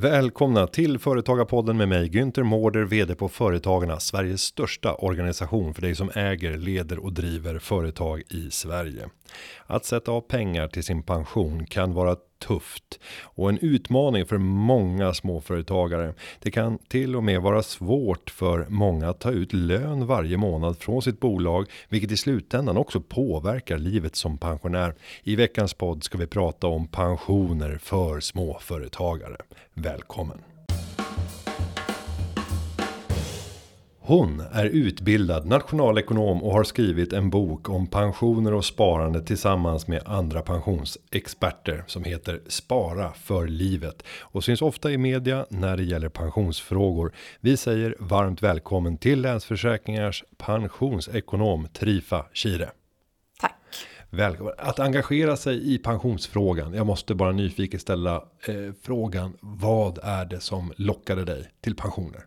Välkomna till Företagarpodden med mig Günther Mårder, VD på Företagarna, Sveriges största organisation för dig som äger, leder och driver företag i Sverige. Att sätta av pengar till sin pension kan vara tufft och en utmaning för många småföretagare. Det kan till och med vara svårt för många att ta ut lön varje månad från sitt bolag, vilket i slutändan också påverkar livet som pensionär. I veckans podd ska vi prata om pensioner för småföretagare. Välkommen! Hon är utbildad nationalekonom och har skrivit en bok om pensioner och sparande tillsammans med andra pensionsexperter som heter Spara för livet och syns ofta i media när det gäller pensionsfrågor. Vi säger varmt välkommen till Länsförsäkringars pensionsekonom Trifa Kire. Tack. Välkommen att engagera sig i pensionsfrågan. Jag måste bara nyfiket ställa eh, frågan. Vad är det som lockade dig till pensioner?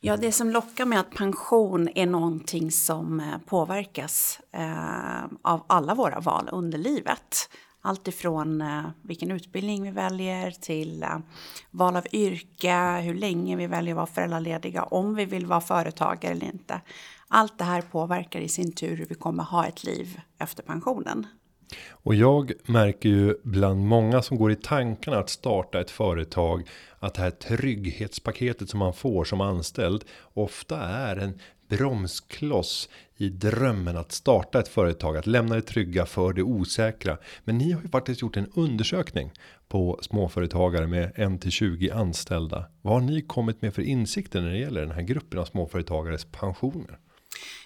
Ja, det som lockar med att pension är någonting som eh, påverkas eh, av alla våra val under livet. Allt ifrån eh, vilken utbildning vi väljer till eh, val av yrke, hur länge vi väljer att vara föräldralediga, om vi vill vara företagare eller inte. Allt det här påverkar i sin tur hur vi kommer ha ett liv efter pensionen. Och jag märker ju bland många som går i tankarna att starta ett företag att det här trygghetspaketet som man får som anställd ofta är en bromskloss i drömmen att starta ett företag, att lämna det trygga för det osäkra. Men ni har ju faktiskt gjort en undersökning på småföretagare med 1 till 20 anställda. Vad har ni kommit med för insikter när det gäller den här gruppen av småföretagares pensioner?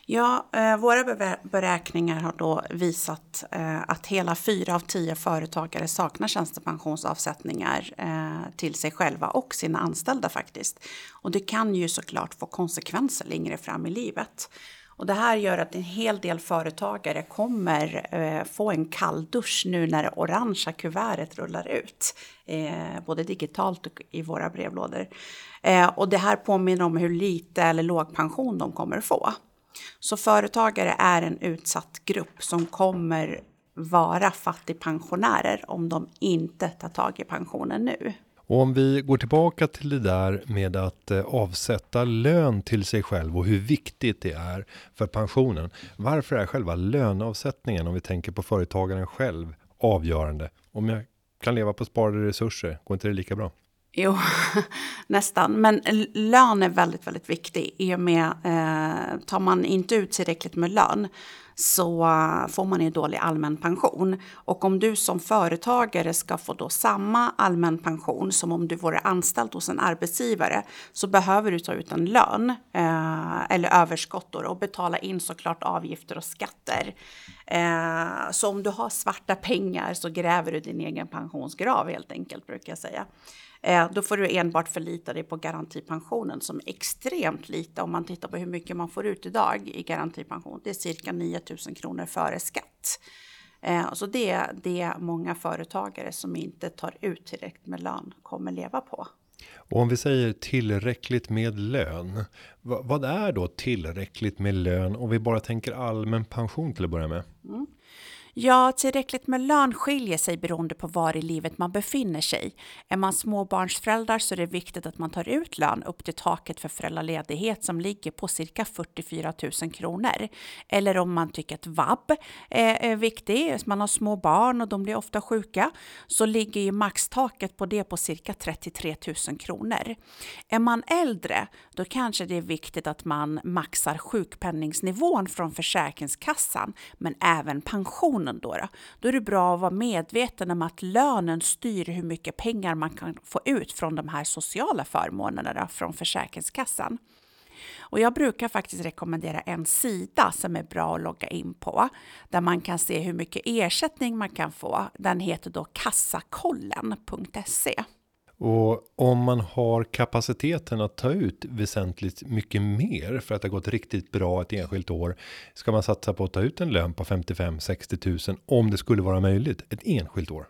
Ja, eh, våra beräkningar har då visat eh, att hela fyra av tio företagare saknar tjänstepensionsavsättningar eh, till sig själva och sina anställda faktiskt. Och det kan ju såklart få konsekvenser längre fram i livet. Och det här gör att en hel del företagare kommer eh, få en kall dusch nu när det orangea kuvertet rullar ut. Eh, både digitalt och i våra brevlådor. Eh, och det här påminner om hur lite eller låg pension de kommer få. Så företagare är en utsatt grupp som kommer vara fattigpensionärer om de inte tar tag i pensionen nu. Och om vi går tillbaka till det där med att eh, avsätta lön till sig själv och hur viktigt det är för pensionen. Varför är själva löneavsättningen om vi tänker på företagaren själv avgörande? Om jag kan leva på sparade resurser, går inte det lika bra? Jo, nästan. Men lön är väldigt, väldigt viktig. I och med, eh, tar man inte ut tillräckligt med lön så eh, får man en dålig allmän pension. Och om du som företagare ska få då samma allmän pension som om du vore anställd hos en arbetsgivare så behöver du ta ut en lön eh, eller överskott och betala in såklart avgifter och skatter. Eh, så om du har svarta pengar så gräver du din egen pensionsgrav helt enkelt brukar jag säga. Eh, då får du enbart förlita dig på garantipensionen som är extremt lite om man tittar på hur mycket man får ut idag i garantipension. Det är cirka 9 000 kronor före skatt. Eh, så det är det många företagare som inte tar ut tillräckligt med lön kommer leva på. Och om vi säger tillräckligt med lön. Vad är då tillräckligt med lön om vi bara tänker allmän pension till att börja med? Mm. Ja, tillräckligt med lön skiljer sig beroende på var i livet man befinner sig. Är man småbarnsföräldrar så är det viktigt att man tar ut lön upp till taket för föräldraledighet som ligger på cirka 44 000 kronor. Eller om man tycker att vab är viktigt, man har små barn och de blir ofta sjuka, så ligger ju maxtaket på det på cirka 33 000 kronor. Är man äldre, då kanske det är viktigt att man maxar sjukpenningsnivån från Försäkringskassan, men även pension pensionen då, då, då är det bra att vara medveten om att lönen styr hur mycket pengar man kan få ut från de här sociala förmånerna då, från Försäkringskassan. Och jag brukar faktiskt rekommendera en sida som är bra att logga in på, där man kan se hur mycket ersättning man kan få. Den heter då kassakollen.se. Och om man har kapaciteten att ta ut väsentligt mycket mer för att det har gått riktigt bra ett enskilt år. Ska man satsa på att ta ut en lön på 55 60 000 om det skulle vara möjligt ett enskilt år?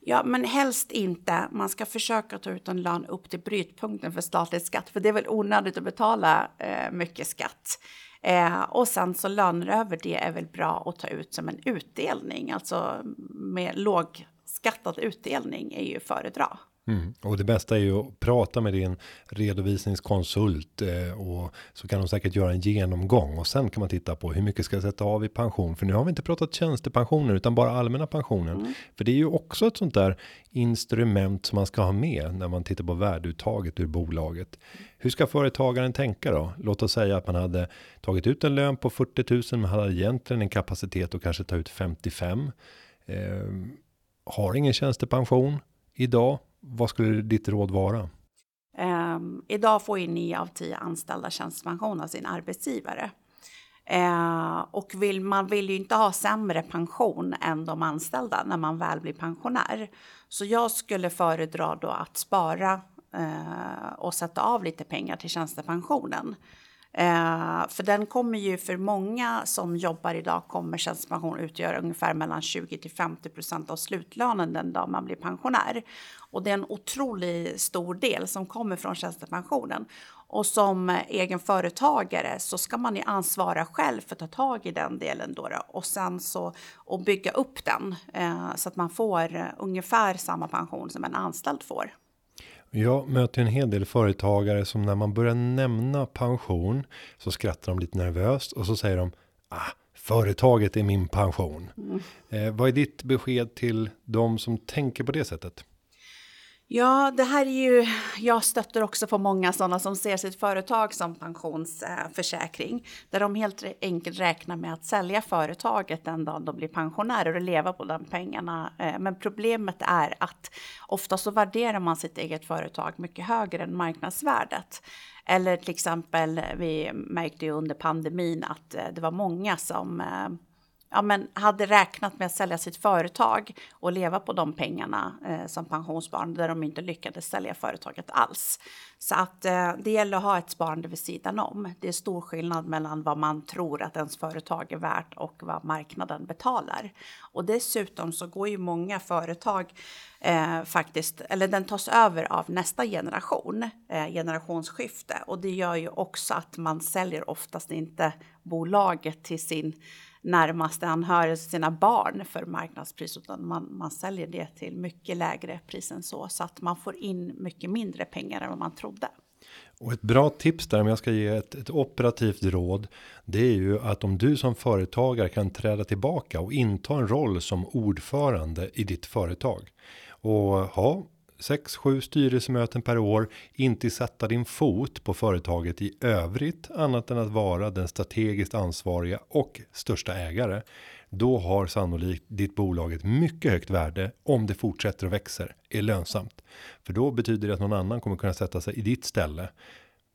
Ja, men helst inte. Man ska försöka ta ut en lön upp till brytpunkten för statlig skatt, för det är väl onödigt att betala eh, mycket skatt. Eh, och sen så löner över det är väl bra att ta ut som en utdelning, alltså med lågskattad utdelning är ju föredra. Mm. Och det bästa är ju att prata med din redovisningskonsult eh, och så kan de säkert göra en genomgång och sen kan man titta på hur mycket ska jag sätta av i pension. För nu har vi inte pratat tjänstepensioner utan bara allmänna pensionen. Mm. För det är ju också ett sånt där instrument som man ska ha med när man tittar på värdeuttaget ur bolaget. Hur ska företagaren tänka då? Låt oss säga att man hade tagit ut en lön på 40 000 men hade egentligen en kapacitet att kanske ta ut 55. Eh, har ingen tjänstepension idag vad skulle ditt råd vara? Um, idag får ju 9 av 10 anställda tjänstepension av sin arbetsgivare. Uh, och vill, man vill ju inte ha sämre pension än de anställda när man väl blir pensionär. Så jag skulle föredra då att spara uh, och sätta av lite pengar till tjänstepensionen. Eh, för den kommer ju för många som jobbar idag kommer tjänstepension utgöra ungefär mellan 20 till 50 procent av slutlönen den dag man blir pensionär. Och det är en otroligt stor del som kommer från tjänstepensionen. Och som egen företagare så ska man ju ansvara själv för att ta tag i den delen då, då och sen så och bygga upp den eh, så att man får ungefär samma pension som en anställd får. Jag möter en hel del företagare som när man börjar nämna pension så skrattar de lite nervöst och så säger de ah, företaget är min pension. Mm. Eh, vad är ditt besked till de som tänker på det sättet? Ja, det här är ju, jag stöttar också på många sådana som ser sitt företag som pensionsförsäkring. Där de helt enkelt räknar med att sälja företaget den dagen de blir pensionärer och leva på de pengarna. Eh, men problemet är att ofta så värderar man sitt eget företag mycket högre än marknadsvärdet. Eller till exempel, vi märkte ju under pandemin att eh, det var många som eh, ja, men hade räknat med att sälja sitt företag och leva på de pengarna eh, som pensionssparande där de inte lyckades sälja företaget alls. Så att eh, det gäller att ha ett sparande vid sidan om. Det är stor skillnad mellan vad man tror att ens företag är värt och vad marknaden betalar. Och dessutom så går ju många företag eh, faktiskt, eller den tas över av nästa generation, eh, generationsskifte. Och det gör ju också att man säljer oftast inte bolaget till sin närmaste anhöriga, sina barn för marknadspris utan man, man säljer det till mycket lägre pris än så så att man får in mycket mindre pengar än vad man trodde. Och ett bra tips där om jag ska ge ett, ett operativt råd. Det är ju att om du som företagare kan träda tillbaka och inta en roll som ordförande i ditt företag. Och ha 6-7 styrelsemöten per år, inte sätta din fot på företaget i övrigt annat än att vara den strategiskt ansvariga och största ägare. Då har sannolikt ditt bolag ett mycket högt värde om det fortsätter och växer, är lönsamt. För då betyder det att någon annan kommer kunna sätta sig i ditt ställe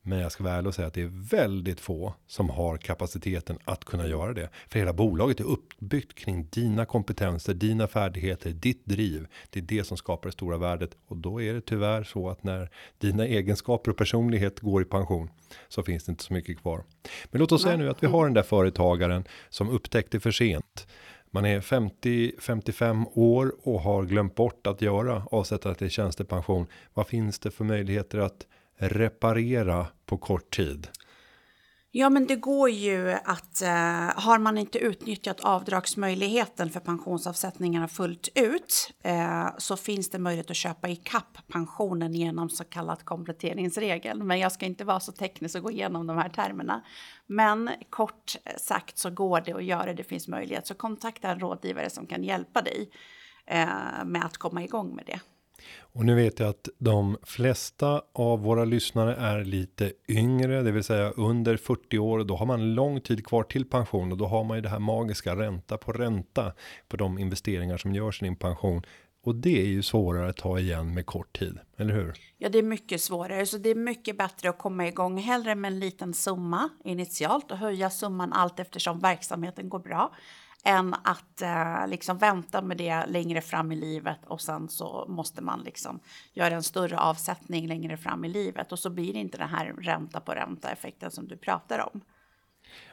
men jag ska vara ärlig och säga att det är väldigt få som har kapaciteten att kunna göra det. För hela bolaget är uppbyggt kring dina kompetenser, dina färdigheter, ditt driv. Det är det som skapar det stora värdet. Och då är det tyvärr så att när dina egenskaper och personlighet går i pension så finns det inte så mycket kvar. Men låt oss säga nu att vi har den där företagaren som upptäckte för sent. Man är 50-55 år och har glömt bort att göra avsätta till tjänstepension. Vad finns det för möjligheter att reparera på kort tid? Ja, men det går ju att eh, har man inte utnyttjat avdragsmöjligheten för pensionsavsättningarna fullt ut eh, så finns det möjlighet att köpa i kapp pensionen genom så kallat kompletteringsregel. Men jag ska inte vara så teknisk och gå igenom de här termerna. Men kort sagt så går det att göra. Det finns möjlighet så kontakta en rådgivare som kan hjälpa dig eh, med att komma igång med det. Och nu vet jag att de flesta av våra lyssnare är lite yngre, det vill säga under 40 år. Och då har man lång tid kvar till pension och då har man ju det här magiska ränta på ränta på de investeringar som görs i din pension. Och det är ju svårare att ta igen med kort tid, eller hur? Ja, det är mycket svårare, så det är mycket bättre att komma igång hellre med en liten summa initialt och höja summan allt eftersom verksamheten går bra än att eh, liksom vänta med det längre fram i livet och sen så måste man liksom göra en större avsättning längre fram i livet och så blir det inte den här ränta på ränta effekten som du pratar om.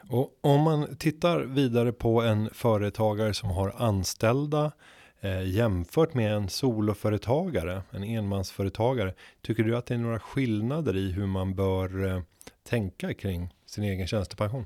Och om man tittar vidare på en företagare som har anställda eh, jämfört med en soloföretagare, en enmansföretagare. Tycker du att det är några skillnader i hur man bör eh, tänka kring sin egen tjänstepension?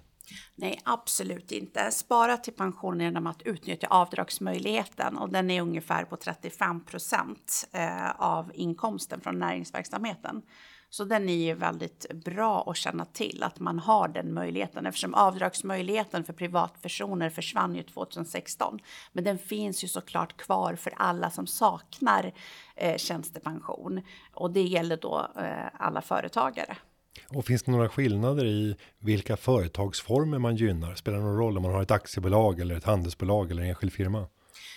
Nej, absolut inte. Spara till pension genom att utnyttja avdragsmöjligheten och den är ungefär på 35 procent eh, av inkomsten från näringsverksamheten. Så den är ju väldigt bra att känna till att man har den möjligheten eftersom avdragsmöjligheten för privatpersoner försvann ju 2016. Men den finns ju såklart kvar för alla som saknar eh, tjänstepension och det gäller då eh, alla företagare. Och finns det några skillnader i vilka företagsformer man gynnar? Spelar det någon roll om man har ett aktiebolag eller ett handelsbolag eller en enskild firma?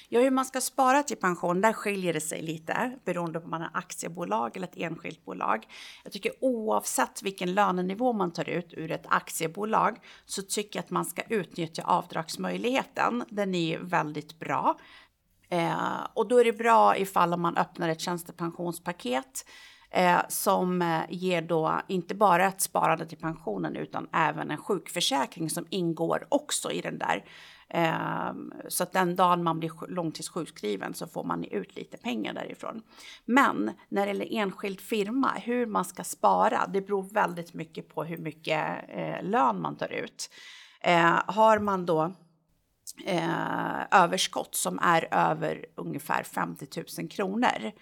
Ja, hur man ska spara till pension, där skiljer det sig lite beroende på om man har aktiebolag eller ett enskilt bolag. Jag tycker oavsett vilken lönenivå man tar ut ur ett aktiebolag så tycker jag att man ska utnyttja avdragsmöjligheten. Den är väldigt bra. Eh, och då är det bra ifall man öppnar ett tjänstepensionspaket eh, som eh, ger då inte bara ett sparande till pensionen utan även en sjukförsäkring som ingår också i den där. Eh, så att den dagen man blir långtidssjukskriven så får man ut lite pengar därifrån. Men när det gäller enskild firma, hur man ska spara, det beror väldigt mycket på hur mycket eh, lön man tar ut. Eh, har man då eh, överskott som är över ungefär 50 000 kronor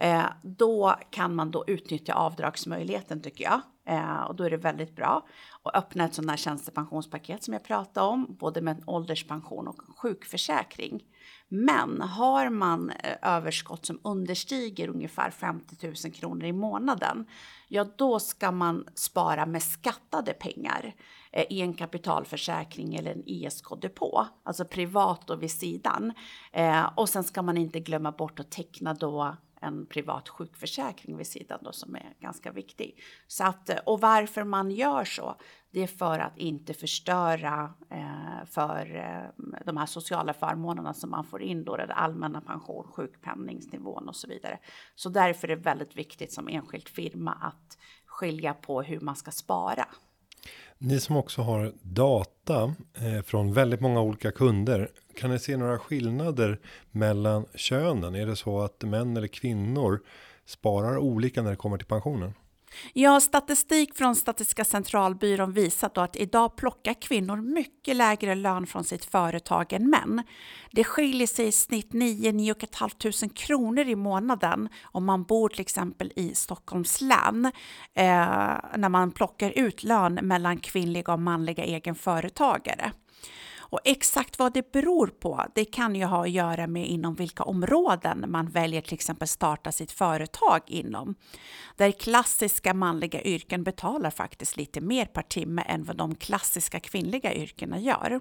Eh, då kan man då utnyttja avdragsmöjligheten tycker jag. Eh, och då är det väldigt bra att öppna ett sådant här tjänstepensionspaket som jag pratade om, både med en ålderspension och en sjukförsäkring. Men har man eh, överskott som understiger ungefär 50 000 kronor i månaden, ja då ska man spara med skattade pengar eh, i en kapitalförsäkring eller en ISK-depå, alltså privat och vid sidan. Eh, och sen ska man inte glömma bort att teckna då en privat sjukförsäkring vid sidan då som är ganska viktig. Så att, och varför man gör så, det är för att inte förstöra eh, för eh, de här sociala förmånerna som man får in då, det allmänna pension, sjukpenningsnivån och så vidare. Så därför är det väldigt viktigt som enskild firma att skilja på hur man ska spara. Ni som också har data eh, från väldigt många olika kunder. Kan ni se några skillnader mellan könen? Är det så att män eller kvinnor sparar olika när det kommer till pensionen? Ja, statistik från Statistiska centralbyrån visar då att idag plockar kvinnor mycket lägre lön från sitt företag än män. Det skiljer sig i snitt 9 500 kronor i månaden om man bor till exempel i Stockholms län eh, när man plockar ut lön mellan kvinnliga och manliga egenföretagare. Och exakt vad det beror på, det kan ju ha att göra med inom vilka områden man väljer till exempel starta sitt företag inom. Där klassiska manliga yrken betalar faktiskt lite mer per timme än vad de klassiska kvinnliga yrkena gör.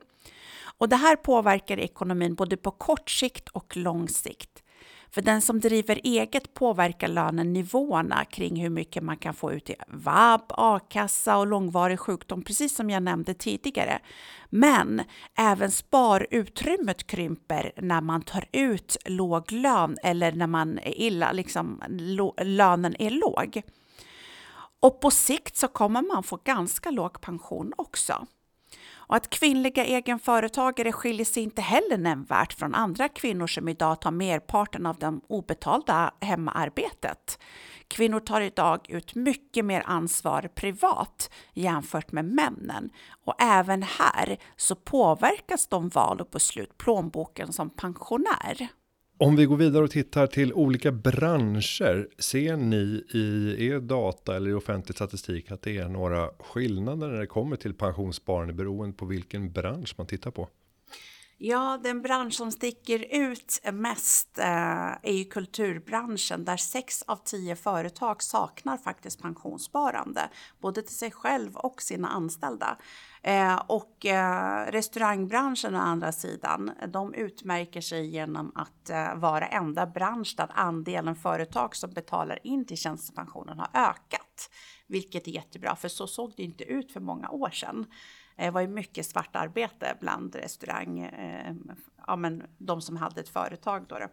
Och det här påverkar ekonomin både på kort sikt och lång sikt. För den som driver eget påverkar lönen nivåerna kring hur mycket man kan få ut i vab, a-kassa och långvarig sjukdom, precis som jag nämnde tidigare. Men även sparutrymmet krymper när man tar ut låg lön eller när man är illa, liksom, lönen är låg. Och på sikt så kommer man få ganska låg pension också. Och att kvinnliga egenföretagare skiljer sig inte heller nämnvärt från andra kvinnor som idag tar merparten av det obetalda hemarbetet. Kvinnor tar idag ut mycket mer ansvar privat jämfört med männen. Och även här så påverkas de val och beslut plånboken som pensionär. Om vi går vidare och tittar till olika branscher. Ser ni i er data eller i offentlig statistik att det är några skillnader när det kommer till pensionssparande beroende på vilken bransch man tittar på? Ja, den bransch som sticker ut mest eh, är ju kulturbranschen där sex av tio företag saknar faktiskt pensionssparande, både till sig själv och sina anställda. Eh, och eh, restaurangbranschen å andra sidan, de utmärker sig genom att eh, vara enda bransch där andelen företag som betalar in till tjänstepensionen har ökat. Vilket är jättebra, för så såg det inte ut för många år sedan. Eh, det var ju mycket svartarbete bland restaurang, eh, ja men de som hade ett företag då. då.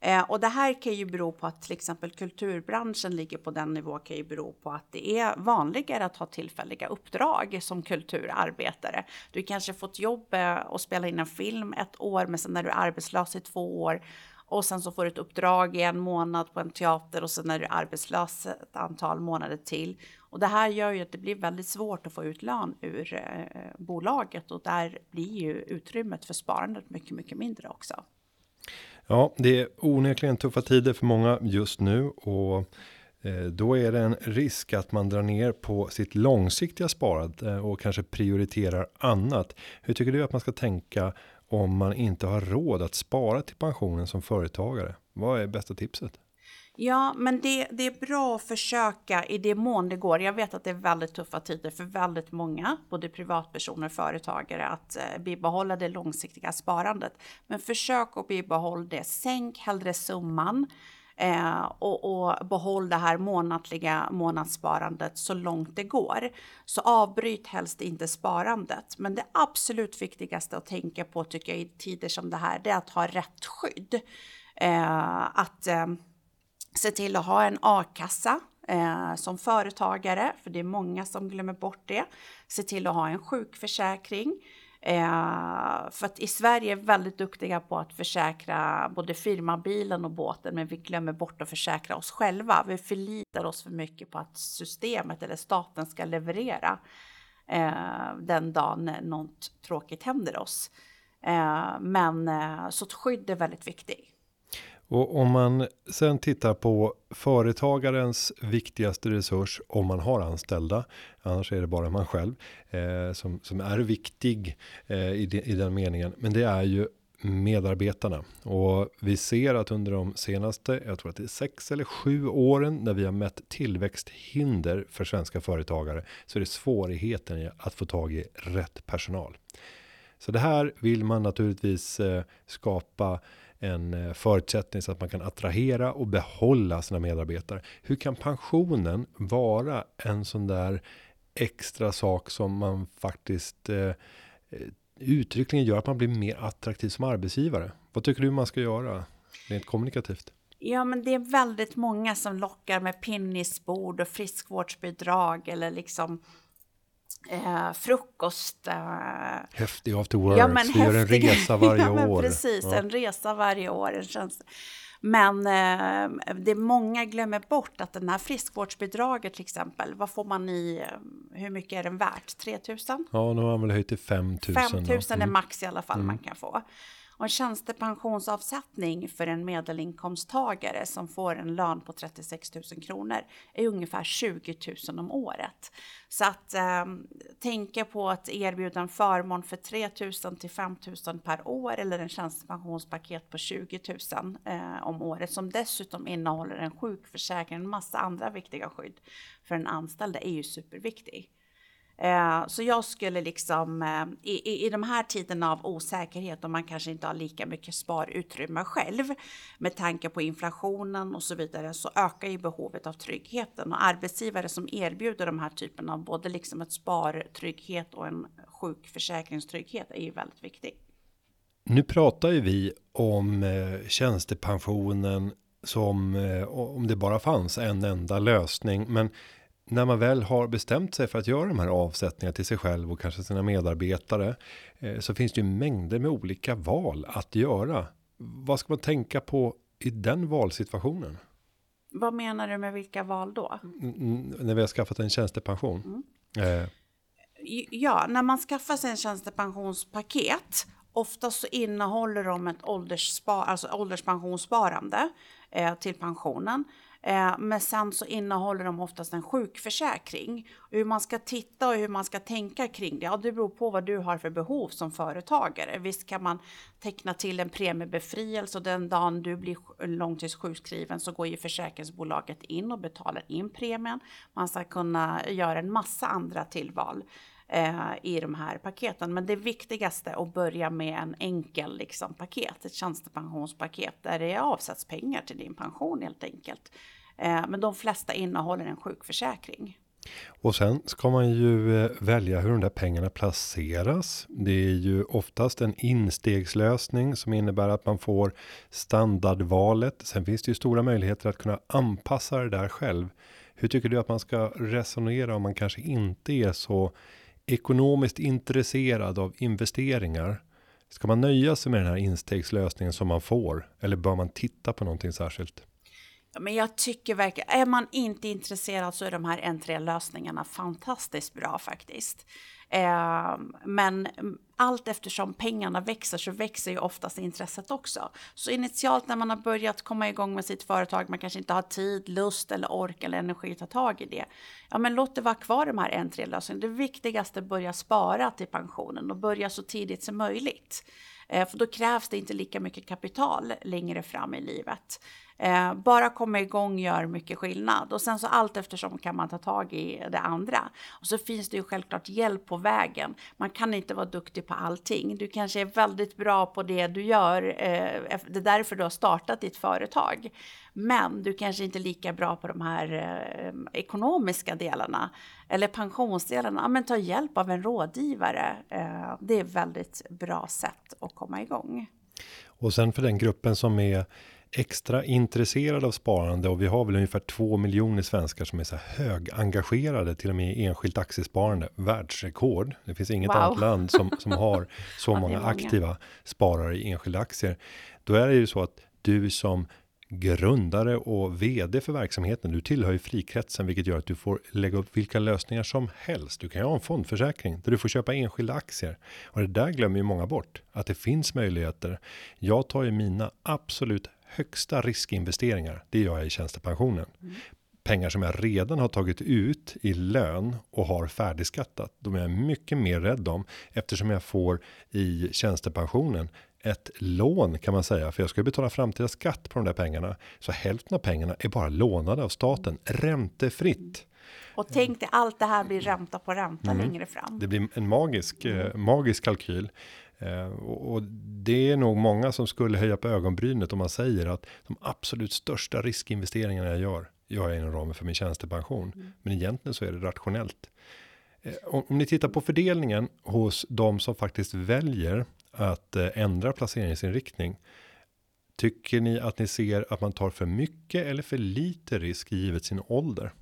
Eh, och det här kan ju bero på att till exempel kulturbranschen ligger på den nivå kan ju bero på att det är vanligare att ha tillfälliga uppdrag som kulturarbetare. Du kanske fått jobb eh, och spela in en film ett år, men sen är du arbetslös i två år och sen så får du ett uppdrag i en månad på en teater och sen är du arbetslös ett antal månader till Och det här gör ju att det blir väldigt svårt att få ut lön ur eh, bolaget och där blir ju utrymmet för sparandet mycket, mycket mindre också. Ja, det är onekligen tuffa tider för många just nu och eh, då är det en risk att man drar ner på sitt långsiktiga sparande eh, och kanske prioriterar annat. Hur tycker du att man ska tänka om man inte har råd att spara till pensionen som företagare? Vad är bästa tipset? Ja, men det, det är bra att försöka i det mån det går. Jag vet att det är väldigt tuffa tider för väldigt många, både privatpersoner och företagare, att eh, bibehålla det långsiktiga sparandet. Men försök att bibehålla det. Sänk hellre summan eh, och, och behåll det här månatliga månadssparandet så långt det går. Så avbryt helst inte sparandet. Men det absolut viktigaste att tänka på tycker jag i tider som det här, det är att ha rätt skydd. Eh, att eh, se till att ha en a-kassa eh, som företagare, för det är många som glömmer bort det. Se till att ha en sjukförsäkring. Eh, för att i Sverige är vi väldigt duktiga på att försäkra både firmabilen och båten, men vi glömmer bort att försäkra oss själva. Vi förlitar oss för mycket på att systemet eller staten ska leverera eh, den dagen något tråkigt händer oss. Eh, men eh, så ett skydd är väldigt viktigt. Och om man sen tittar på företagarens viktigaste resurs om man har anställda. Annars är det bara man själv eh, som, som är viktig eh, i, de, i den meningen. Men det är ju medarbetarna och vi ser att under de senaste, jag tror att det är sex eller sju åren när vi har mätt tillväxthinder för svenska företagare så är det svårigheten i att få tag i rätt personal. Så det här vill man naturligtvis eh, skapa en eh, förutsättning så att man kan attrahera och behålla sina medarbetare. Hur kan pensionen vara en sån där extra sak som man faktiskt eh, eh, uttryckligen gör att man blir mer attraktiv som arbetsgivare? Vad tycker du man ska göra rent kommunikativt? Ja, men det är väldigt många som lockar med pinnisbord och friskvårdsbidrag eller liksom eh, frukost. Eh, Häftig after work, ja, men vi gör en resa varje ja, år. Precis, ja. en resa varje år. En tjänst. Men eh, det många glömmer bort att den här friskvårdsbidraget till exempel, vad får man i, eh, hur mycket är den värt? 3 000? Ja, nu har man väl höjt till 5 000. 5 000 är mm. max i alla fall mm. man kan få. Och en tjänstepensionsavsättning för en medelinkomsttagare som får en lön på 36 000 kronor är ungefär 20 000 om året. Så att eh, tänka på att erbjuda en förmån för 3 000 till 5 000 per år eller en tjänstepensionspaket på 20 000 eh, om året som dessutom innehåller en sjukförsäkring och en massa andra viktiga skydd för en anställd är ju superviktigt. Eh, så jag skulle liksom eh, i, i de här tiderna av osäkerhet och man kanske inte har lika mycket sparutrymme själv med tanke på inflationen och så vidare så ökar ju behovet av tryggheten och arbetsgivare som erbjuder de här typerna av både liksom ett spartrygghet och en sjukförsäkringstrygghet är ju väldigt viktig. Nu pratar ju vi om eh, tjänstepensionen som eh, om det bara fanns en enda lösning, men när man väl har bestämt sig för att göra de här avsättningarna till sig själv och kanske sina medarbetare eh, så finns det ju mängder med olika val att göra. Vad ska man tänka på i den valsituationen? Vad menar du med vilka val då? När vi har skaffat en tjänstepension. Mm. Eh. Ja, när man skaffar sig en tjänstepensionspaket Oftast så innehåller de ett åldersspar, alltså ålderspensionssparande eh, till pensionen. Eh, men sen så innehåller de oftast en sjukförsäkring. hur man ska titta och hur man ska tänka kring det, ja det beror på vad du har för behov som företagare. Visst kan man teckna till en premiebefrielse och den dagen du blir långtidssjukskriven så går ju försäkringsbolaget in och betalar in premien. Man ska kunna göra en massa andra tillval eh, i de här paketen. Men det viktigaste är att börja med en enkel liksom, paket, ett tjänstepensionspaket där det avsätts pengar till din pension helt enkelt. Eh, men de flesta innehåller en sjukförsäkring. Och sen ska man ju eh, välja hur de där pengarna placeras. Det är ju oftast en instegslösning som innebär att man får standardvalet. Sen finns det ju stora möjligheter att kunna anpassa det där själv. Hur tycker du att man ska resonera om man kanske inte är så ekonomiskt intresserad av investeringar. Ska man nöja sig med den här instegslösningen som man får? Eller bör man titta på någonting särskilt? men jag tycker verkligen, är man inte intresserad så är de här entré-lösningarna fantastiskt bra faktiskt. Eh, men allt eftersom pengarna växer så växer ju oftast intresset också. Så initialt när man har börjat komma igång med sitt företag, man kanske inte har tid, lust eller ork eller energi att ta tag i det. Ja, men låt det vara kvar de här entré-lösningarna. Det viktigaste är att börja spara till pensionen och börja så tidigt som möjligt. Ehm, för då krävs det inte lika mycket kapital längre fram i livet. Eh, bara komma igång gör mycket skillnad och sen så allt eftersom kan man ta tag i det andra. Och så finns det ju självklart hjälp på vägen. Man kan inte vara duktig på allting. Du kanske är väldigt bra på det du gör. Eh, det är därför du har startat ditt företag. Men du kanske inte är lika bra på de här eh, ekonomiska delarna eller pensionsdelarna. men ta hjälp av en rådgivare. Eh, det är ett väldigt bra sätt att komma igång. Och sen för den gruppen som är extra intresserad av sparande och vi har väl ungefär två miljoner svenskar som är så högengagerade till och med i enskilt aktiesparande. Världsrekord. Det finns inget wow. annat land som, som har så många, många aktiva sparare i enskilda aktier. Då är det ju så att du som grundare och vd för verksamheten. Du tillhör ju frikretsen, vilket gör att du får lägga upp vilka lösningar som helst. Du kan ju ha en fondförsäkring där du får köpa enskilda aktier och det där glömmer ju många bort att det finns möjligheter. Jag tar ju mina absolut högsta riskinvesteringar. Det gör jag i tjänstepensionen. Mm. Pengar som jag redan har tagit ut i lön och har färdigskattat. De är jag mycket mer rädd om eftersom jag får i tjänstepensionen ett lån kan man säga, för jag ska betala framtida skatt på de där pengarna. Så hälften av pengarna är bara lånade av staten, räntefritt. Och tänk dig allt det här blir ränta på ränta mm. längre fram. Det blir en magisk, eh, magisk kalkyl. Eh, och det är nog många som skulle höja på ögonbrynet om man säger att de absolut största riskinvesteringarna jag gör, gör jag inom ramen för min tjänstepension. Mm. Men egentligen så är det rationellt. Eh, om, ni tittar på fördelningen hos de som faktiskt väljer att eh, ändra placeringsinriktning. Tycker ni att ni ser att man tar för mycket eller för lite risk givet sin ålder?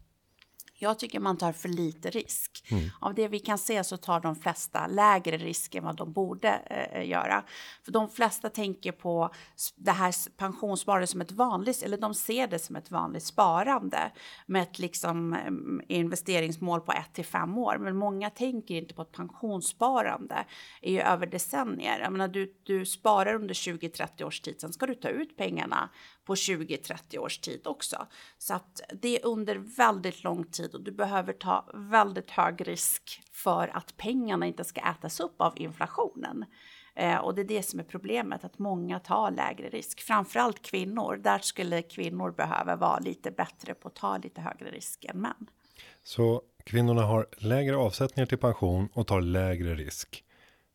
Jag tycker man tar för lite risk. Mm. Av det vi kan se så tar de flesta lägre risk än vad de borde eh, göra. För de flesta tänker på det här pensionssparandet som ett vanligt, eller de ser det som ett vanligt sparande med ett liksom mm, investeringsmål på 1 till 5 år. Men många tänker inte på att pensionssparande är ju över decennier. Jag menar, du, du sparar under 20-30 års tid, sen ska du ta ut pengarna på 20-30 års tid också. Så att det är under väldigt lång tid och du behöver ta väldigt hög risk för att pengarna inte ska ätas upp av inflationen. Eh, och det är det som är problemet, att många tar lägre risk. Framförallt kvinnor. Där skulle kvinnor behöva vara lite bättre på att ta lite högre risk än män. Så kvinnorna har lägre avsättningar till pension och tar lägre risk.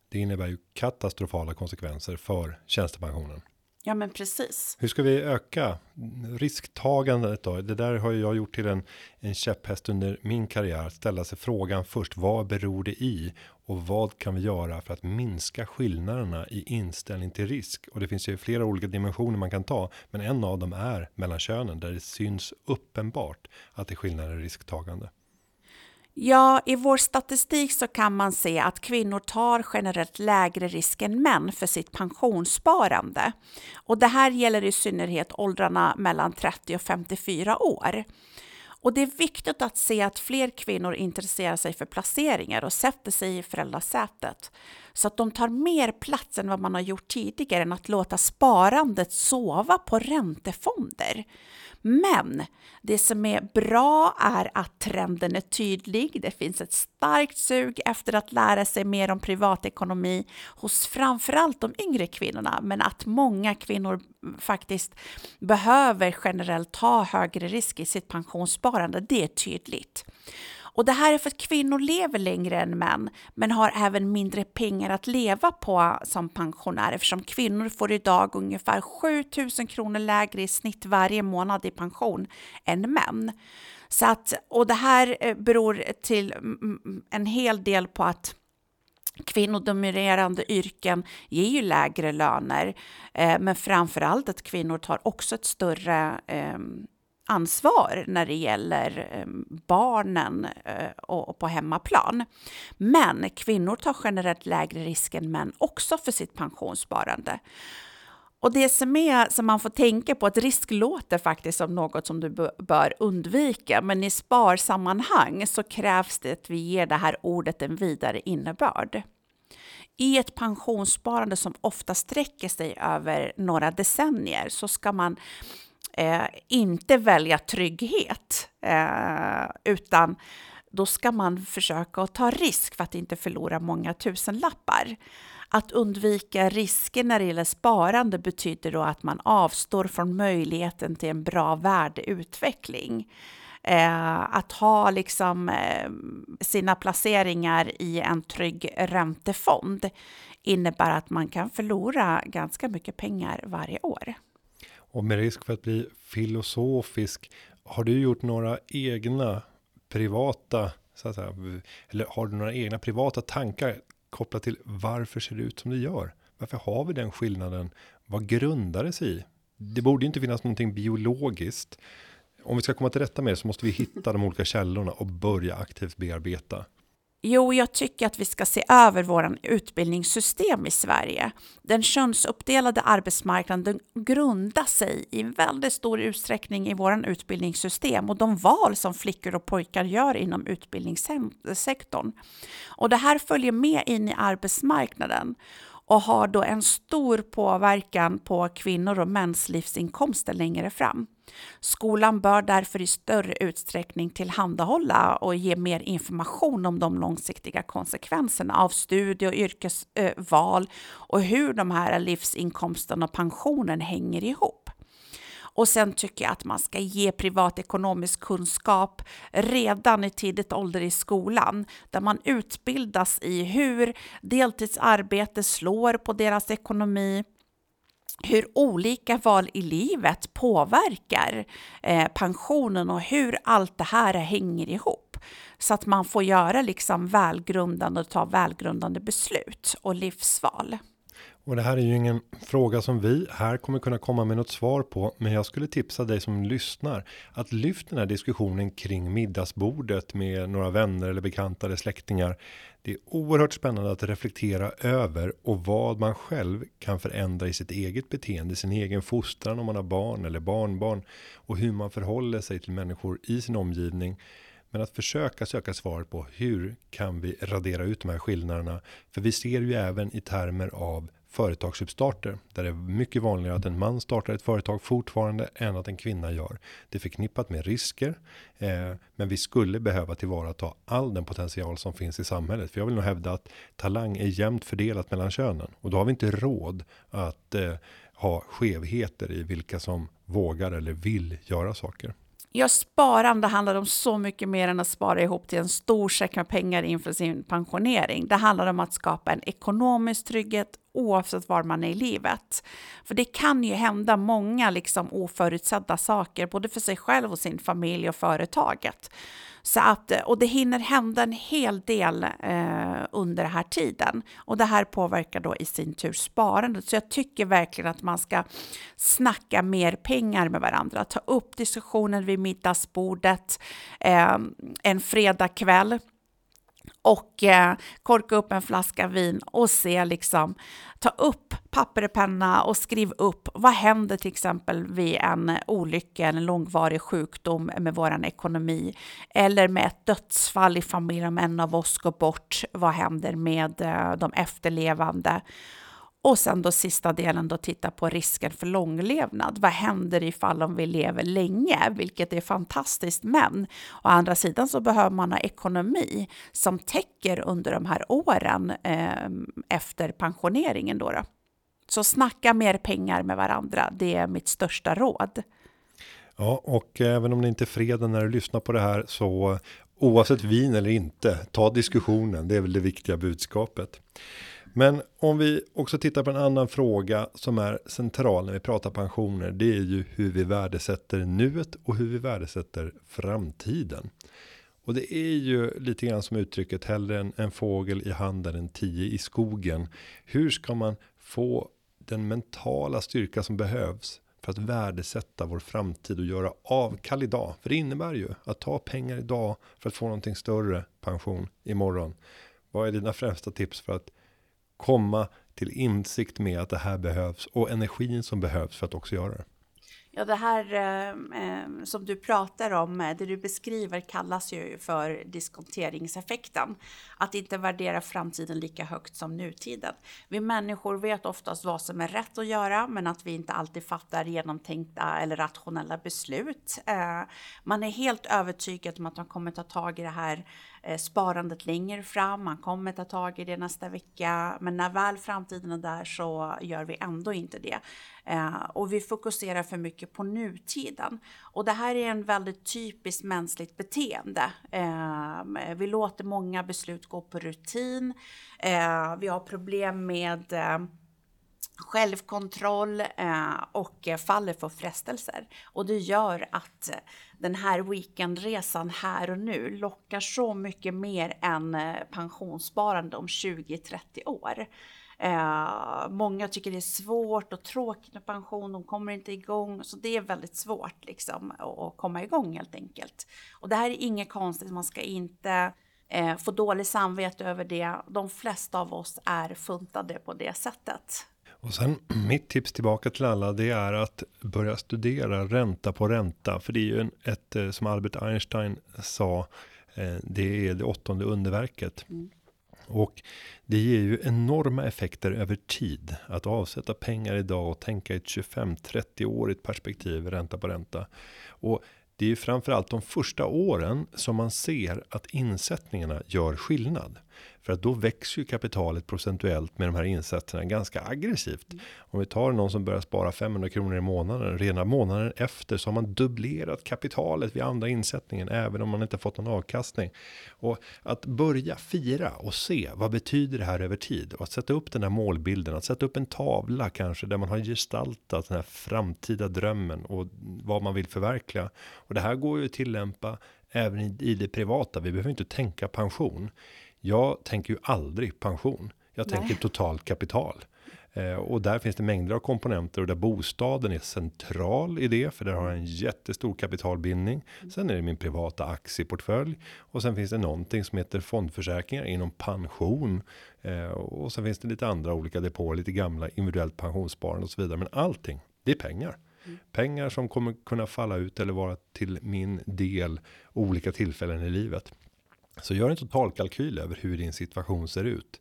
Det innebär ju katastrofala konsekvenser för tjänstepensionen. Ja, men precis. Hur ska vi öka risktagandet då? Det där har jag gjort till en, en käpphäst under min karriär. Ställa sig frågan först. Vad beror det i? Och vad kan vi göra för att minska skillnaderna i inställning till risk? Och det finns ju flera olika dimensioner man kan ta. Men en av dem är mellan könen där det syns uppenbart att det är skillnader i risktagande. Ja, i vår statistik så kan man se att kvinnor tar generellt lägre risk än män för sitt pensionssparande. Och det här gäller i synnerhet åldrarna mellan 30 och 54 år. Och det är viktigt att se att fler kvinnor intresserar sig för placeringar och sätter sig i föräldrasätet. Så att de tar mer plats än vad man har gjort tidigare än att låta sparandet sova på räntefonder. Men det som är bra är att trenden är tydlig. Det finns ett starkt sug efter att lära sig mer om privatekonomi hos framförallt de yngre kvinnorna, men att många kvinnor faktiskt behöver generellt ta högre risk i sitt pensionssparande, det är tydligt. Och det här är för att kvinnor lever längre än män, men har även mindre pengar att leva på som pensionär eftersom kvinnor får idag ungefär 7000 kronor lägre i snitt varje månad i pension än män. Så att, och det här eh, beror till en hel del på att Kvinnodominerande yrken ger ju lägre löner, eh, men framför allt att kvinnor tar också ett större eh, ansvar när det gäller eh, barnen eh, och på hemmaplan. Men kvinnor tar generellt lägre risk än män också för sitt pensionssparande. Och det som är som man får tänka på att risk låter faktiskt som något som du bör undvika, men i sparsammanhang så krävs det att vi ger det här ordet en vidare innebörd. I ett pensionssparande som ofta sträcker sig över några decennier så ska man eh, inte välja trygghet, eh, utan då ska man försöka att ta risk för att inte förlora många tusenlappar. Att undvika risker när det gäller sparande betyder då att man avstår från möjligheten till en bra värdeutveckling. Eh, att ha liksom eh, sina placeringar i en trygg räntefond innebär att man kan förlora ganska mycket pengar varje år. Och med risk för att bli filosofisk, har du gjort några egna privata, så att säga, eller har du några egna privata tankar kopplat till varför ser det ut som det gör? Varför har vi den skillnaden? Vad grundar det sig i? Det borde inte finnas någonting biologiskt. Om vi ska komma till rätta med det så måste vi hitta de olika källorna och börja aktivt bearbeta. Jo, jag tycker att vi ska se över våran utbildningssystem i Sverige. Den könsuppdelade arbetsmarknaden grundar sig i väldigt stor utsträckning i våran utbildningssystem och de val som flickor och pojkar gör inom utbildningssektorn. Och det här följer med in i arbetsmarknaden och har då en stor påverkan på kvinnor och mäns livsinkomster längre fram. Skolan bör därför i större utsträckning tillhandahålla och ge mer information om de långsiktiga konsekvenserna av studie och yrkesval eh, och hur de här livsinkomsterna och pensionen hänger ihop. Och sen tycker jag att man ska ge privatekonomisk kunskap redan i tidigt ålder i skolan, där man utbildas i hur deltidsarbete slår på deras ekonomi, hur olika val i livet påverkar eh, pensionen och hur allt det här hänger ihop. Så att man får göra liksom välgrundande och ta välgrundande beslut och livsval. Och det här är ju ingen fråga som vi här kommer kunna komma med något svar på. Men jag skulle tipsa dig som lyssnar att lyft den här diskussionen kring middagsbordet med några vänner eller bekanta eller släktingar. Det är oerhört spännande att reflektera över och vad man själv kan förändra i sitt eget beteende, sin egen fostran om man har barn eller barnbarn och hur man förhåller sig till människor i sin omgivning. Men att försöka söka svar på hur kan vi radera ut de här skillnaderna? För vi ser ju även i termer av företagsuppstarter där det är mycket vanligare att en man startar ett företag fortfarande än att en kvinna gör. Det är förknippat med risker, eh, men vi skulle behöva tillvarata all den potential som finns i samhället. För jag vill nog hävda att talang är jämnt fördelat mellan könen och då har vi inte råd att eh, ha skevheter i vilka som vågar eller vill göra saker. Ja, sparande handlar om så mycket mer än att spara ihop till en stor säck med pengar inför sin pensionering. Det handlar om att skapa en ekonomisk trygghet oavsett var man är i livet. För det kan ju hända många liksom oförutsedda saker, både för sig själv och sin familj och företaget. Så att, eh, och det hinner hända en hel del eh, under den här tiden. Och det här påverkar då i sin tur sparandet. Så jag tycker verkligen att man ska snacka mer pengar med varandra. Ta upp diskussionen vid middagsbordet eh, en fredagkväll och eh, korka upp en flaska vin och se liksom, ta upp papper och penna och skriv upp vad händer till exempel vid en olycka eller en långvarig sjukdom med vår ekonomi eller med ett dödsfall i familjen om en av oss går bort. Vad händer med eh, de efterlevande? Och sen då sista delen då titta på risken för långlevnad. Vad händer ifall om vi lever länge, vilket är fantastiskt. Men å andra sidan så behöver man ha ekonomi som täcker under de här åren eh, efter pensioneringen. Då, då Så snacka mer pengar med varandra. Det är mitt största råd. Ja, och även om det inte är fredag när du lyssnar på det här så oavsett vin eller inte, ta diskussionen. Det är väl det viktiga budskapet. Men om vi också tittar på en annan fråga som är central när vi pratar pensioner. Det är ju hur vi värdesätter nuet och hur vi värdesätter framtiden. Och det är ju lite grann som uttrycket hellre en, en fågel i handen än tio i skogen. Hur ska man få den mentala styrka som behövs för att värdesätta vår framtid och göra avkall idag. För det innebär ju att ta pengar idag för att få någonting större pension imorgon. Vad är dina främsta tips för att komma till insikt med att det här behövs och energin som behövs för att också göra det? Ja, det här eh, eh som du pratar om, eh, det du beskriver kallas ju för diskonteringseffekten. Att inte värdera framtiden lika högt som nutiden. Vi människor vet oftast vad som är rätt att göra, men att vi inte alltid fattar genomtänkta eller rationella beslut. Eh, man är helt övertygad om att man kommer ta tag i det här Eh, sparandet längre fram, man kommer ta tag i det nästa vecka, men när väl framtiden är där så gör vi ändå inte det. Eh, och vi fokuserar för mycket på nutiden. Och det här är en väldigt typiskt mänskligt beteende. Eh, vi låter många beslut gå på rutin. Vi har problem med självkontroll eh, och faller för frestelser. Och det gör att eh, den här weekendresan här och nu lockar så mycket mer än eh, pensionssparande om 20-30 år. Eh, många tycker det är svårt och tråkigt med pension, de kommer inte igång. Så det är väldigt svårt liksom, att komma igång helt enkelt. Och det här är inget konstigt, man ska inte eh, få dåligt samvete över det. De flesta av oss är funtade på det sättet. Och sen mitt tips tillbaka till alla det är att börja studera ränta på ränta. För det är ju en, ett eh, som Albert Einstein sa. Eh, det är det åttonde underverket. Mm. Och det ger ju enorma effekter över tid. Att avsätta pengar idag och tänka i ett 25-30 årigt perspektiv ränta på ränta. Och det är ju framförallt de första åren som man ser att insättningarna gör skillnad. För att då växer ju kapitalet procentuellt med de här insatserna ganska aggressivt. Mm. Om vi tar någon som börjar spara 500 kronor i månaden, rena månaden efter så har man dubblerat kapitalet vid andra insättningen, även om man inte fått någon avkastning. Och att börja fira och se vad betyder det här över tid och att sätta upp den här målbilden, att sätta upp en tavla kanske där man har gestaltat den här framtida drömmen och vad man vill förverkliga. Och det här går ju att tillämpa även i det privata. Vi behöver inte tänka pension. Jag tänker ju aldrig pension. Jag Nej. tänker totalt kapital. Eh, och där finns det mängder av komponenter och där bostaden är central i det. För där har jag en jättestor kapitalbindning. Sen är det min privata aktieportfölj. Och sen finns det någonting som heter fondförsäkringar inom pension. Eh, och sen finns det lite andra olika depåer, lite gamla individuellt pensionssparande och så vidare. Men allting, det är pengar. Mm. Pengar som kommer kunna falla ut eller vara till min del olika tillfällen i livet. Så gör en totalkalkyl över hur din situation ser ut.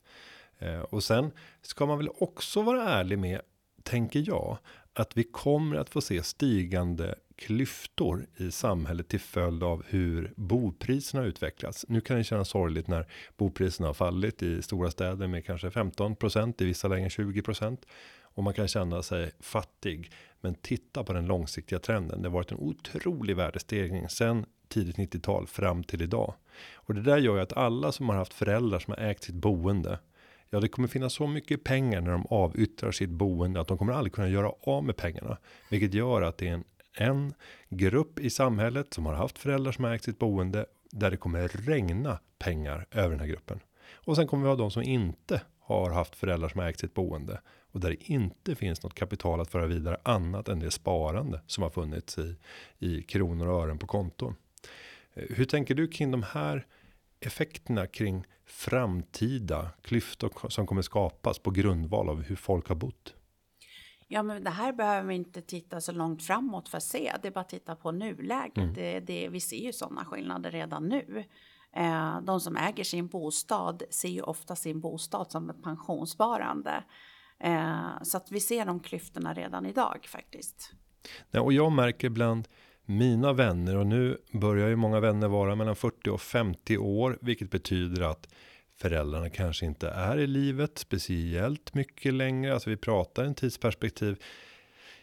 Eh, och sen ska man väl också vara ärlig med, tänker jag, att vi kommer att få se stigande klyftor i samhället till följd av hur bopriserna utvecklas. Nu kan det kännas sorgligt när bopriserna har fallit i stora städer med kanske 15% i vissa lägen 20% och man kan känna sig fattig. Men titta på den långsiktiga trenden. Det har varit en otrolig värdestegring sen tidigt 90-tal fram till idag. Och det där gör ju att alla som har haft föräldrar som har ägt sitt boende. Ja, det kommer finnas så mycket pengar när de avyttrar sitt boende att de kommer aldrig kunna göra av med pengarna. Vilket gör att det är en, en grupp i samhället som har haft föräldrar som har ägt sitt boende där det kommer regna pengar över den här gruppen. Och sen kommer vi ha de som inte har haft föräldrar som har ägt sitt boende och där det inte finns något kapital att föra vidare annat än det sparande som har funnits i i kronor och ören på konton. Eh, hur tänker du kring de här effekterna kring framtida klyftor som kommer skapas på grundval av hur folk har bott? Ja, men det här behöver vi inte titta så långt framåt för att se. Det är bara att titta på nuläget. Mm. Det, det, vi ser ju sådana skillnader redan nu. Eh, de som äger sin bostad ser ju ofta sin bostad som ett pensionssparande. Eh, så att vi ser de klyftorna redan idag faktiskt. Ja, och jag märker ibland mina vänner och nu börjar ju många vänner vara mellan 40 och 50 år, vilket betyder att föräldrarna kanske inte är i livet speciellt mycket längre. Alltså vi pratar en tidsperspektiv.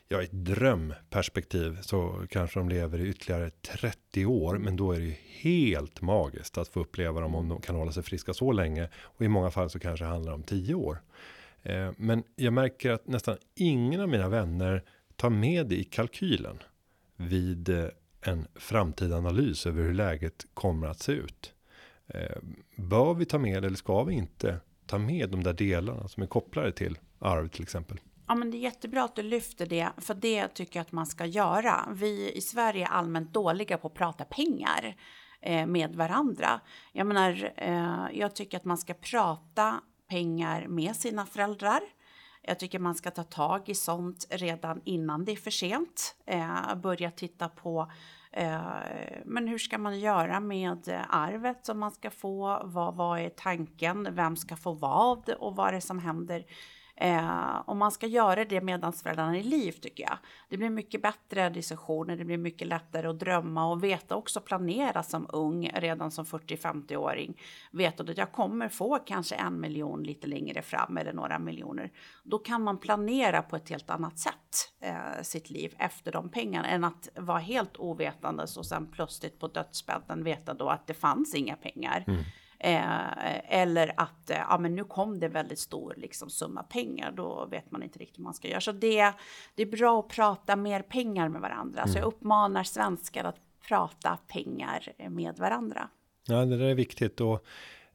Ja, ett drömperspektiv så kanske de lever i ytterligare 30 år, men då är det ju helt magiskt att få uppleva dem om de kan hålla sig friska så länge och i många fall så kanske det handlar om 10 år. Eh, men jag märker att nästan ingen av mina vänner tar med det i kalkylen vid eh, en framtida analys över hur läget kommer att se ut. Eh, bör vi ta med eller ska vi inte ta med de där delarna som är kopplade till arv till exempel? Ja, men det är jättebra att du lyfter det, för det tycker jag att man ska göra. Vi i Sverige är allmänt dåliga på att prata pengar eh, med varandra. Jag menar, jag tycker att man ska prata pengar med sina föräldrar. Jag tycker man ska ta tag i sånt redan innan det är för sent. Eh, börja titta på eh, men hur ska man göra med arvet som man ska få? Vad, vad är tanken? Vem ska få vad? Och vad är det som händer Eh, om man ska göra det medan föräldrarna är i liv tycker jag. Det blir mycket bättre diskussioner, det blir mycket lättare att drömma och veta också planera som ung, redan som 40-50-åring. Veta att jag kommer få kanske en miljon lite längre fram eller några miljoner. Då kan man planera på ett helt annat sätt eh, sitt liv efter de pengarna än att vara helt ovetandes och sen plötsligt på dödsbädden veta då att det fanns inga pengar. Mm. Eh, eller att eh, ja, men nu kom det väldigt stor liksom, summa pengar, då vet man inte riktigt hur man ska göra. Så det, det är bra att prata mer pengar med varandra. Mm. Så jag mm. uppmanar svenskar att prata pengar med varandra. Ja, det där är viktigt och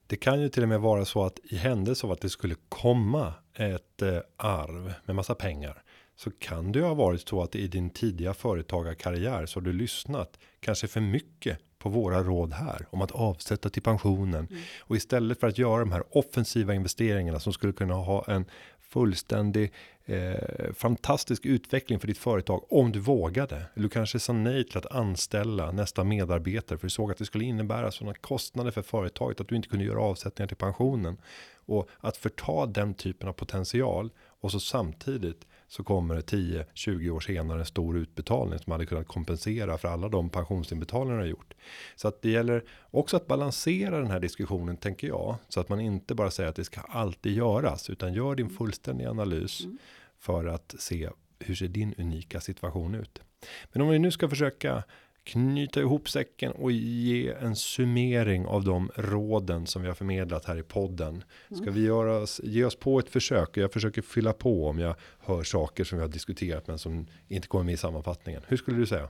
det kan ju till och med vara så att i händelse av att det skulle komma ett eh, arv med massa pengar så kan det ju ha varit så att i din tidiga företagarkarriär så har du lyssnat kanske för mycket på våra råd här om att avsätta till pensionen mm. och istället för att göra de här offensiva investeringarna som skulle kunna ha en fullständig eh, fantastisk utveckling för ditt företag om du vågade. Du kanske sa nej till att anställa nästa medarbetare för du såg att det skulle innebära sådana kostnader för företaget att du inte kunde göra avsättningar till pensionen och att förta den typen av potential och så samtidigt så kommer det 10-20 år senare en stor utbetalning som hade kunnat kompensera för alla de pensionsinbetalningar har gjort. Så att det gäller också att balansera den här diskussionen tänker jag så att man inte bara säger att det ska alltid göras utan gör din fullständiga analys mm. för att se hur ser din unika situation ut. Men om vi nu ska försöka knyta ihop säcken och ge en summering av de råden som vi har förmedlat här i podden. Ska vi göra ge oss på ett försök? Jag försöker fylla på om jag hör saker som vi har diskuterat men som inte kommer med i sammanfattningen. Hur skulle du säga?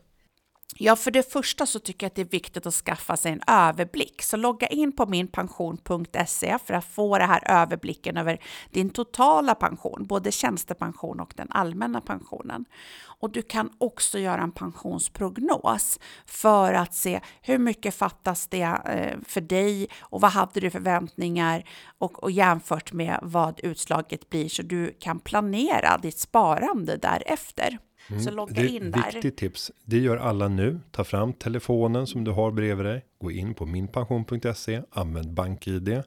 Ja, för det första så tycker jag att det är viktigt att skaffa sig en överblick. Så logga in på minpension.se för att få den här överblicken över din totala pension, både tjänstepension och den allmänna pensionen. Och du kan också göra en pensionsprognos för att se hur mycket fattas det eh, för dig och vad hade du förväntningar och, och jämfört med vad utslaget blir så du kan planera ditt sparande därefter. Mm. Så logga in där. Viktigt tips. Det gör alla nu. Ta fram telefonen som du har bredvid dig. Gå in på minpension.se. Använd BankID.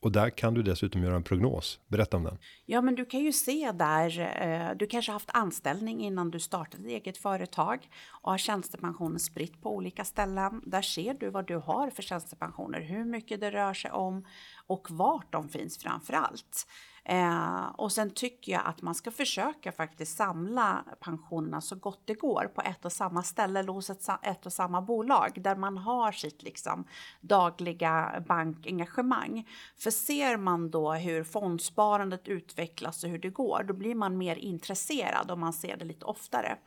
Och där kan du dessutom göra en prognos. Berätta om den. Ja, men du kan ju se där. Eh, du kanske haft anställning innan du startade eget företag och har tjänstepensionen spritt på olika ställen. Där ser du vad du har för tjänstepensioner, hur mycket det rör sig om och vart de finns framför allt. Eh, och sen tycker jag att man ska försöka faktiskt samla pensionerna så gott det går på ett och samma ställe eller hos ett, ett och samma bolag där man har sitt liksom dagliga bankengagemang. För ser man då hur fondsparandet utvecklas och hur det går, då blir man mer intresserad om man ser det lite oftare.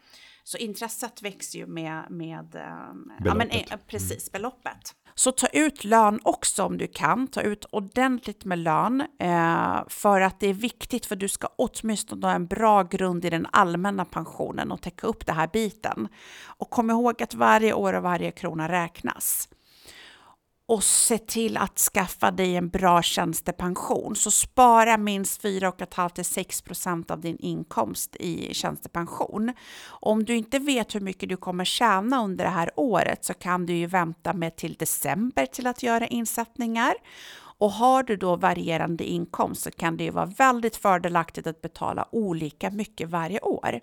Så intresset växer ju med, med beloppet. Eh, ja, men, eh, precis, beloppet. Så ta ut lön också om du kan. Ta ut ordentligt med lön eh, för att det är viktigt för du ska åtminstone ha en bra grund i den allmänna pensionen och täcka upp den här biten. Och kom ihåg att varje år och varje krona räknas och se till att skaffa dig en bra tjänstepension. Så spara minst 4,5 till 6 procent av din inkomst i tjänstepension. Om du inte vet hur mycket du kommer tjäna under det här året så kan du ju vänta med till december till att göra insättningar. Och har du då varierande inkomst så kan det ju vara väldigt fördelaktigt att betala olika mycket varje år.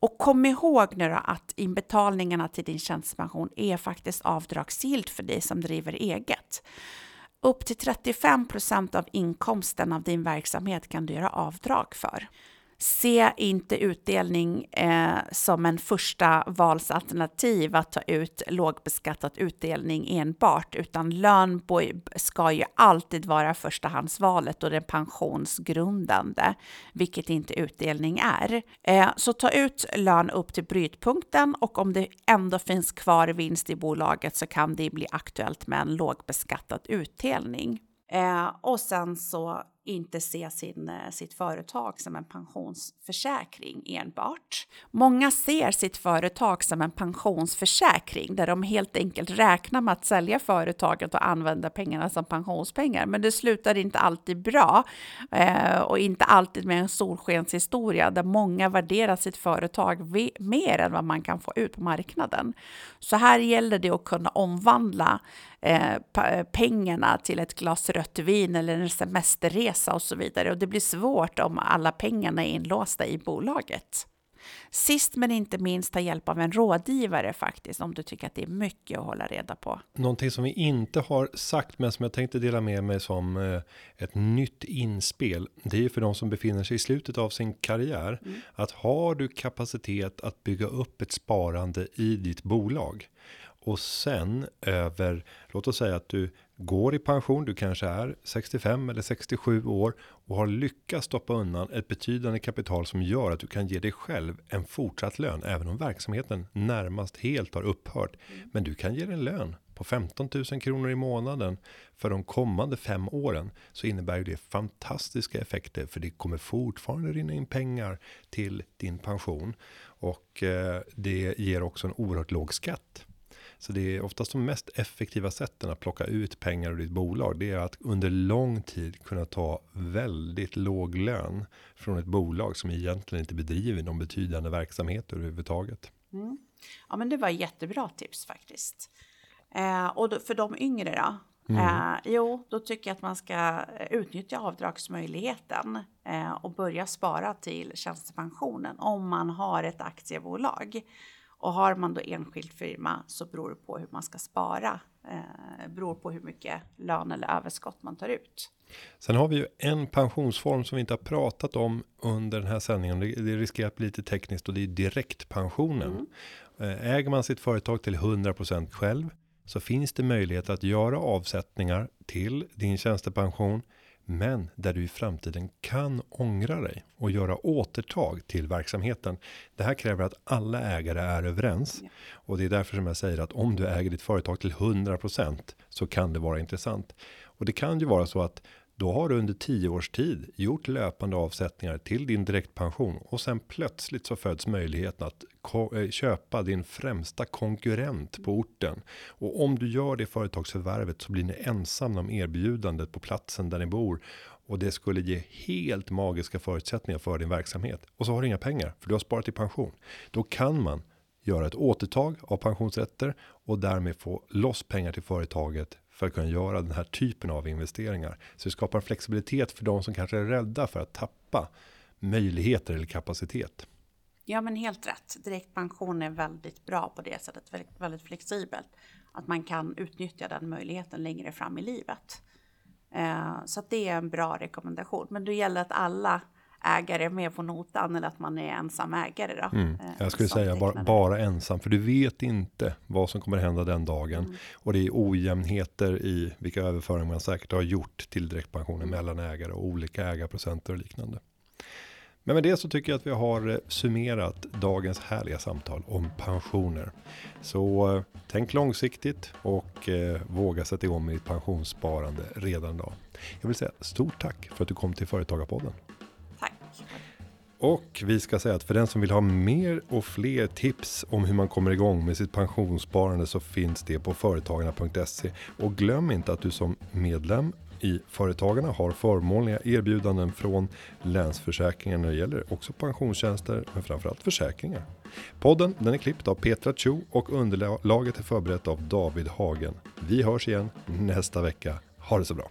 Och kom ihåg nu då att inbetalningarna till din tjänstepension är faktiskt avdragsgillt för dig som driver eget. Upp till 35 procent av inkomsten av din verksamhet kan du göra avdrag för. Se inte utdelning eh, som en första valsalternativ att ta ut lågbeskattat utdelning enbart, utan lön ska ju alltid vara förstahandsvalet och det pensionsgrundande, vilket inte utdelning är. Eh, så ta ut lön upp till brytpunkten och om det ändå finns kvar vinst i bolaget så kan det bli aktuellt med en lågbeskattad utdelning. Eh, och sen så inte se sin, eh, sitt företag som en pensionsförsäkring enbart. Många ser sitt företag som en pensionsförsäkring där de helt enkelt räknar med att sälja företaget och använda pengarna som pensionspengar. Men det slutar inte alltid bra eh, och inte alltid med en solskenshistoria där många värderar sitt företag mer än vad man kan få ut på marknaden. Så här gäller det att kunna omvandla eh, pengarna till ett glas rött vin eller en semesterresa och så vidare. Och det blir svårt om alla pengarna är inlåsta i bolaget. Sist men inte minst ta hjälp av en rådgivare faktiskt om du tycker att det är mycket att hålla reda på. Någonting som vi inte har sagt men som jag tänkte dela med mig som eh, ett nytt inspel. Det är ju för de som befinner sig i slutet av sin karriär. Mm. Att har du kapacitet att bygga upp ett sparande i ditt bolag och sen över, låt oss säga att du går i pension, du kanske är 65 eller 67 år och har lyckats stoppa undan ett betydande kapital som gör att du kan ge dig själv en fortsatt lön, även om verksamheten närmast helt har upphört. Mm. Men du kan ge dig en lön på 15 000 kronor i månaden för de kommande fem åren så innebär ju det fantastiska effekter för det kommer fortfarande rinna in pengar till din pension och eh, det ger också en oerhört låg skatt. Så det är oftast de mest effektiva sätten att plocka ut pengar ur ditt bolag. Det är att under lång tid kunna ta väldigt låg lön från ett bolag som egentligen inte bedriver någon betydande verksamhet överhuvudtaget. Mm. Ja, men det var jättebra tips faktiskt. Eh, och då, för de yngre då? Mm. Eh, jo, då tycker jag att man ska utnyttja avdragsmöjligheten eh, och börja spara till tjänstepensionen om man har ett aktiebolag. Och har man då enskild firma så beror det på hur man ska spara. Eh, beror på hur mycket lön eller överskott man tar ut. Sen har vi ju en pensionsform som vi inte har pratat om under den här sändningen. Det, det riskerar att bli lite tekniskt och det är direktpensionen. Mm. Eh, äger man sitt företag till 100% själv så finns det möjlighet att göra avsättningar till din tjänstepension men där du i framtiden kan ångra dig och göra återtag till verksamheten. Det här kräver att alla ägare är överens och det är därför som jag säger att om du äger ditt företag till 100% så kan det vara intressant. Och det kan ju vara så att då har du under 10 års tid gjort löpande avsättningar till din direktpension och sen plötsligt så föds möjligheten att eh, köpa din främsta konkurrent på orten. Och om du gör det företagsförvärvet så blir ni ensamma om erbjudandet på platsen där ni bor och det skulle ge helt magiska förutsättningar för din verksamhet och så har du inga pengar för du har sparat i pension. Då kan man göra ett återtag av pensionsrätter och därmed få loss pengar till företaget för att kunna göra den här typen av investeringar. Så det skapar flexibilitet för de som kanske är rädda för att tappa möjligheter eller kapacitet. Ja, men helt rätt. Direktpension är väldigt bra på det sättet, väldigt, väldigt flexibelt. Att man kan utnyttja den möjligheten längre fram i livet. Eh, så det är en bra rekommendation. Men det gäller att alla ägare med på notan eller att man är ensam ägare då. Mm. Eh, Jag skulle säga bara, bara, ensam för du vet inte vad som kommer hända den dagen mm. och det är ojämnheter i vilka överföringar man säkert har gjort till direktpensionen mm. mellan ägare och olika ägarprocenter och liknande. Men med det så tycker jag att vi har eh, summerat dagens härliga samtal om pensioner. Så eh, tänk långsiktigt och eh, våga sätta igång med ditt pensionssparande redan idag. Jag vill säga stort tack för att du kom till Företagarpodden. Och vi ska säga att för den som vill ha mer och fler tips om hur man kommer igång med sitt pensionssparande så finns det på företagarna.se. Och glöm inte att du som medlem i Företagarna har förmånliga erbjudanden från Länsförsäkringar när det gäller också pensionstjänster men framförallt försäkringar. Podden den är klippt av Petra Cho och underlaget är förberett av David Hagen. Vi hörs igen nästa vecka. Ha det så bra!